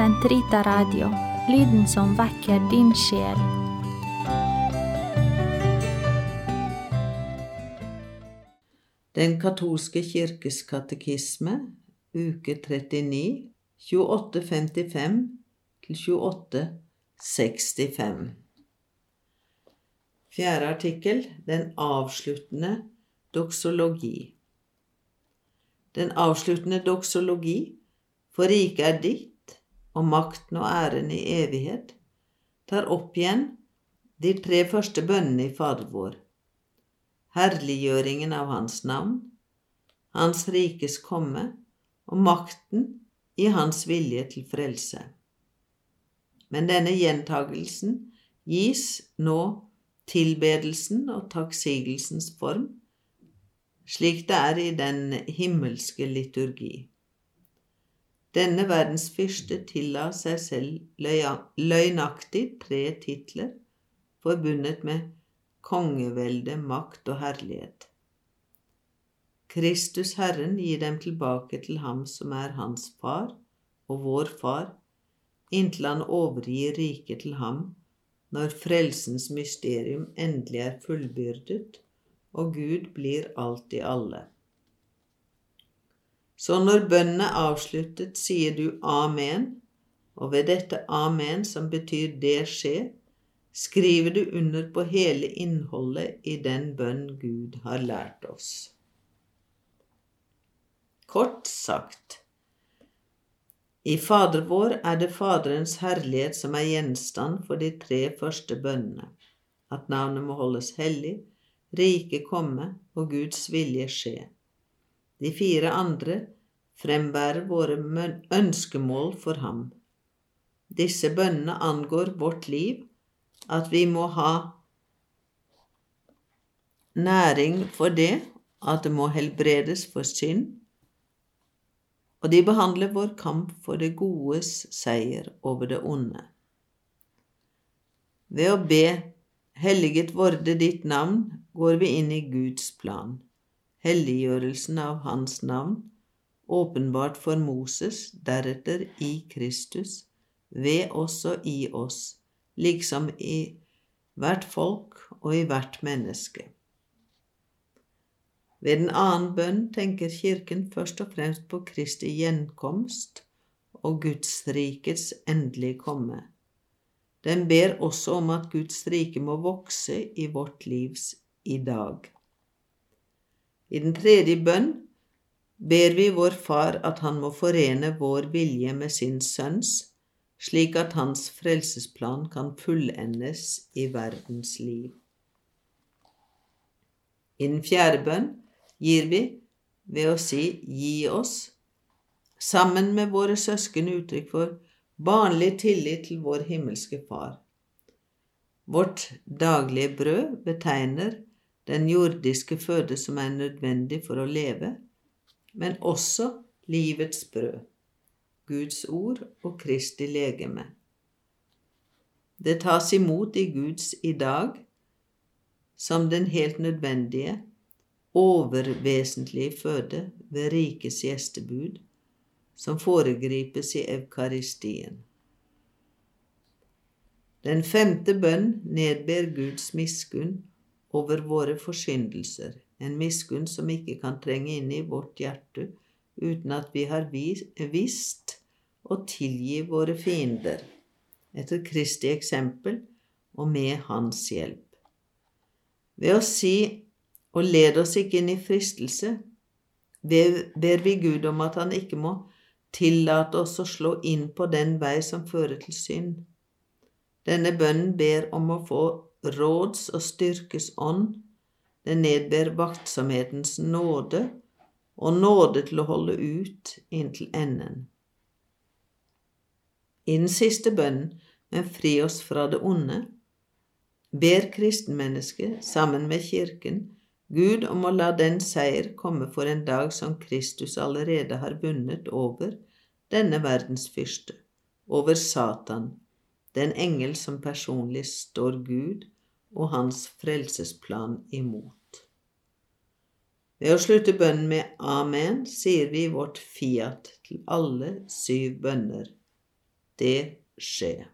Sentrita Radio, lyden som vekker din sjel. Den katolske kirkes katekisme, uke 39, 2855 til 2865. Fjerde artikkel Den avsluttende doksologi. Den avsluttende doksologi, for riket er ditt, og makten og æren i evighet, tar opp igjen de tre første bønnene i Fader vår. Herliggjøringen av Hans navn, Hans rikes komme og makten i Hans vilje til frelse. Men denne gjentagelsen gis nå tilbedelsen og takksigelsens form, slik det er i den himmelske liturgi. Denne verdens fyrste tilla seg selv løgnaktig tre titler forbundet med kongevelde, makt og herlighet. Kristus Herren gir dem tilbake til ham som er hans far og vår far, inntil han overgir riket til ham når frelsens mysterium endelig er fullbyrdet og Gud blir alt i alle. Så når bønnen er avsluttet, sier du amen, og ved dette amen, som betyr det skjer, skriver du under på hele innholdet i den bønn Gud har lært oss. Kort sagt, i Fader vår er det Faderens herlighet som er gjenstand for de tre første bønnene, at navnet må holdes hellig, riket komme og Guds vilje skje. De fire andre frembærer våre ønskemål for ham. Disse bønnene angår vårt liv, at vi må ha næring for det, at det må helbredes for synd, og de behandler vår kamp for det godes seier over det onde. Ved å be Helliget vorde ditt navn går vi inn i Guds plan, helliggjørelsen av Hans navn, åpenbart for Moses, deretter i Kristus, ved oss og i oss, liksom i hvert folk og i hvert menneske. Ved den annen bønn tenker Kirken først og fremst på Kristi gjenkomst og Gudsrikets endelige komme. Den ber også om at Guds rike må vokse i vårt livs i dag. I den tredje bønn ber vi vår Far at han må forene vår vilje med sin Sønns, slik at hans frelsesplan kan fullendes i verdens liv. I den fjerde bønn gir vi ved å si gi oss, sammen med våre søsken uttrykk for barnlig tillit til vår himmelske Far. Vårt daglige brød betegner den jordiske føde som er nødvendig for å leve, men også livets brød, Guds ord og Kristi legeme. Det tas imot i Guds i dag som den helt nødvendige overvesentlige føde ved rikets gjestebud, som foregripes i eukaristien. Den femte bønn nedber Guds miskunn over våre forsyndelser, en miskunn som ikke kan trenge inn i vårt hjerte uten at vi har visst å tilgi våre fiender, etter Kristi eksempel og med Hans hjelp. Ved å si og led oss ikke inn i fristelse, ber vi Gud om at Han ikke må tillate oss å slå inn på den vei som fører til synd. Denne bønnen ber om å få råds og styrkes ånd, den nedber vaktsomhetens nåde og nåde til å holde ut inntil enden. I den siste bønnen, men fri oss fra det onde, ber kristenmennesket sammen med Kirken Gud om å la den seier komme for en dag som Kristus allerede har vunnet over denne verdens fyrste, over Satan, den engel som personlig står Gud og hans frelsesplan imot. Ved å slutte bønnen med amen sier vi vårt fiat til alle syv bønner. det skje.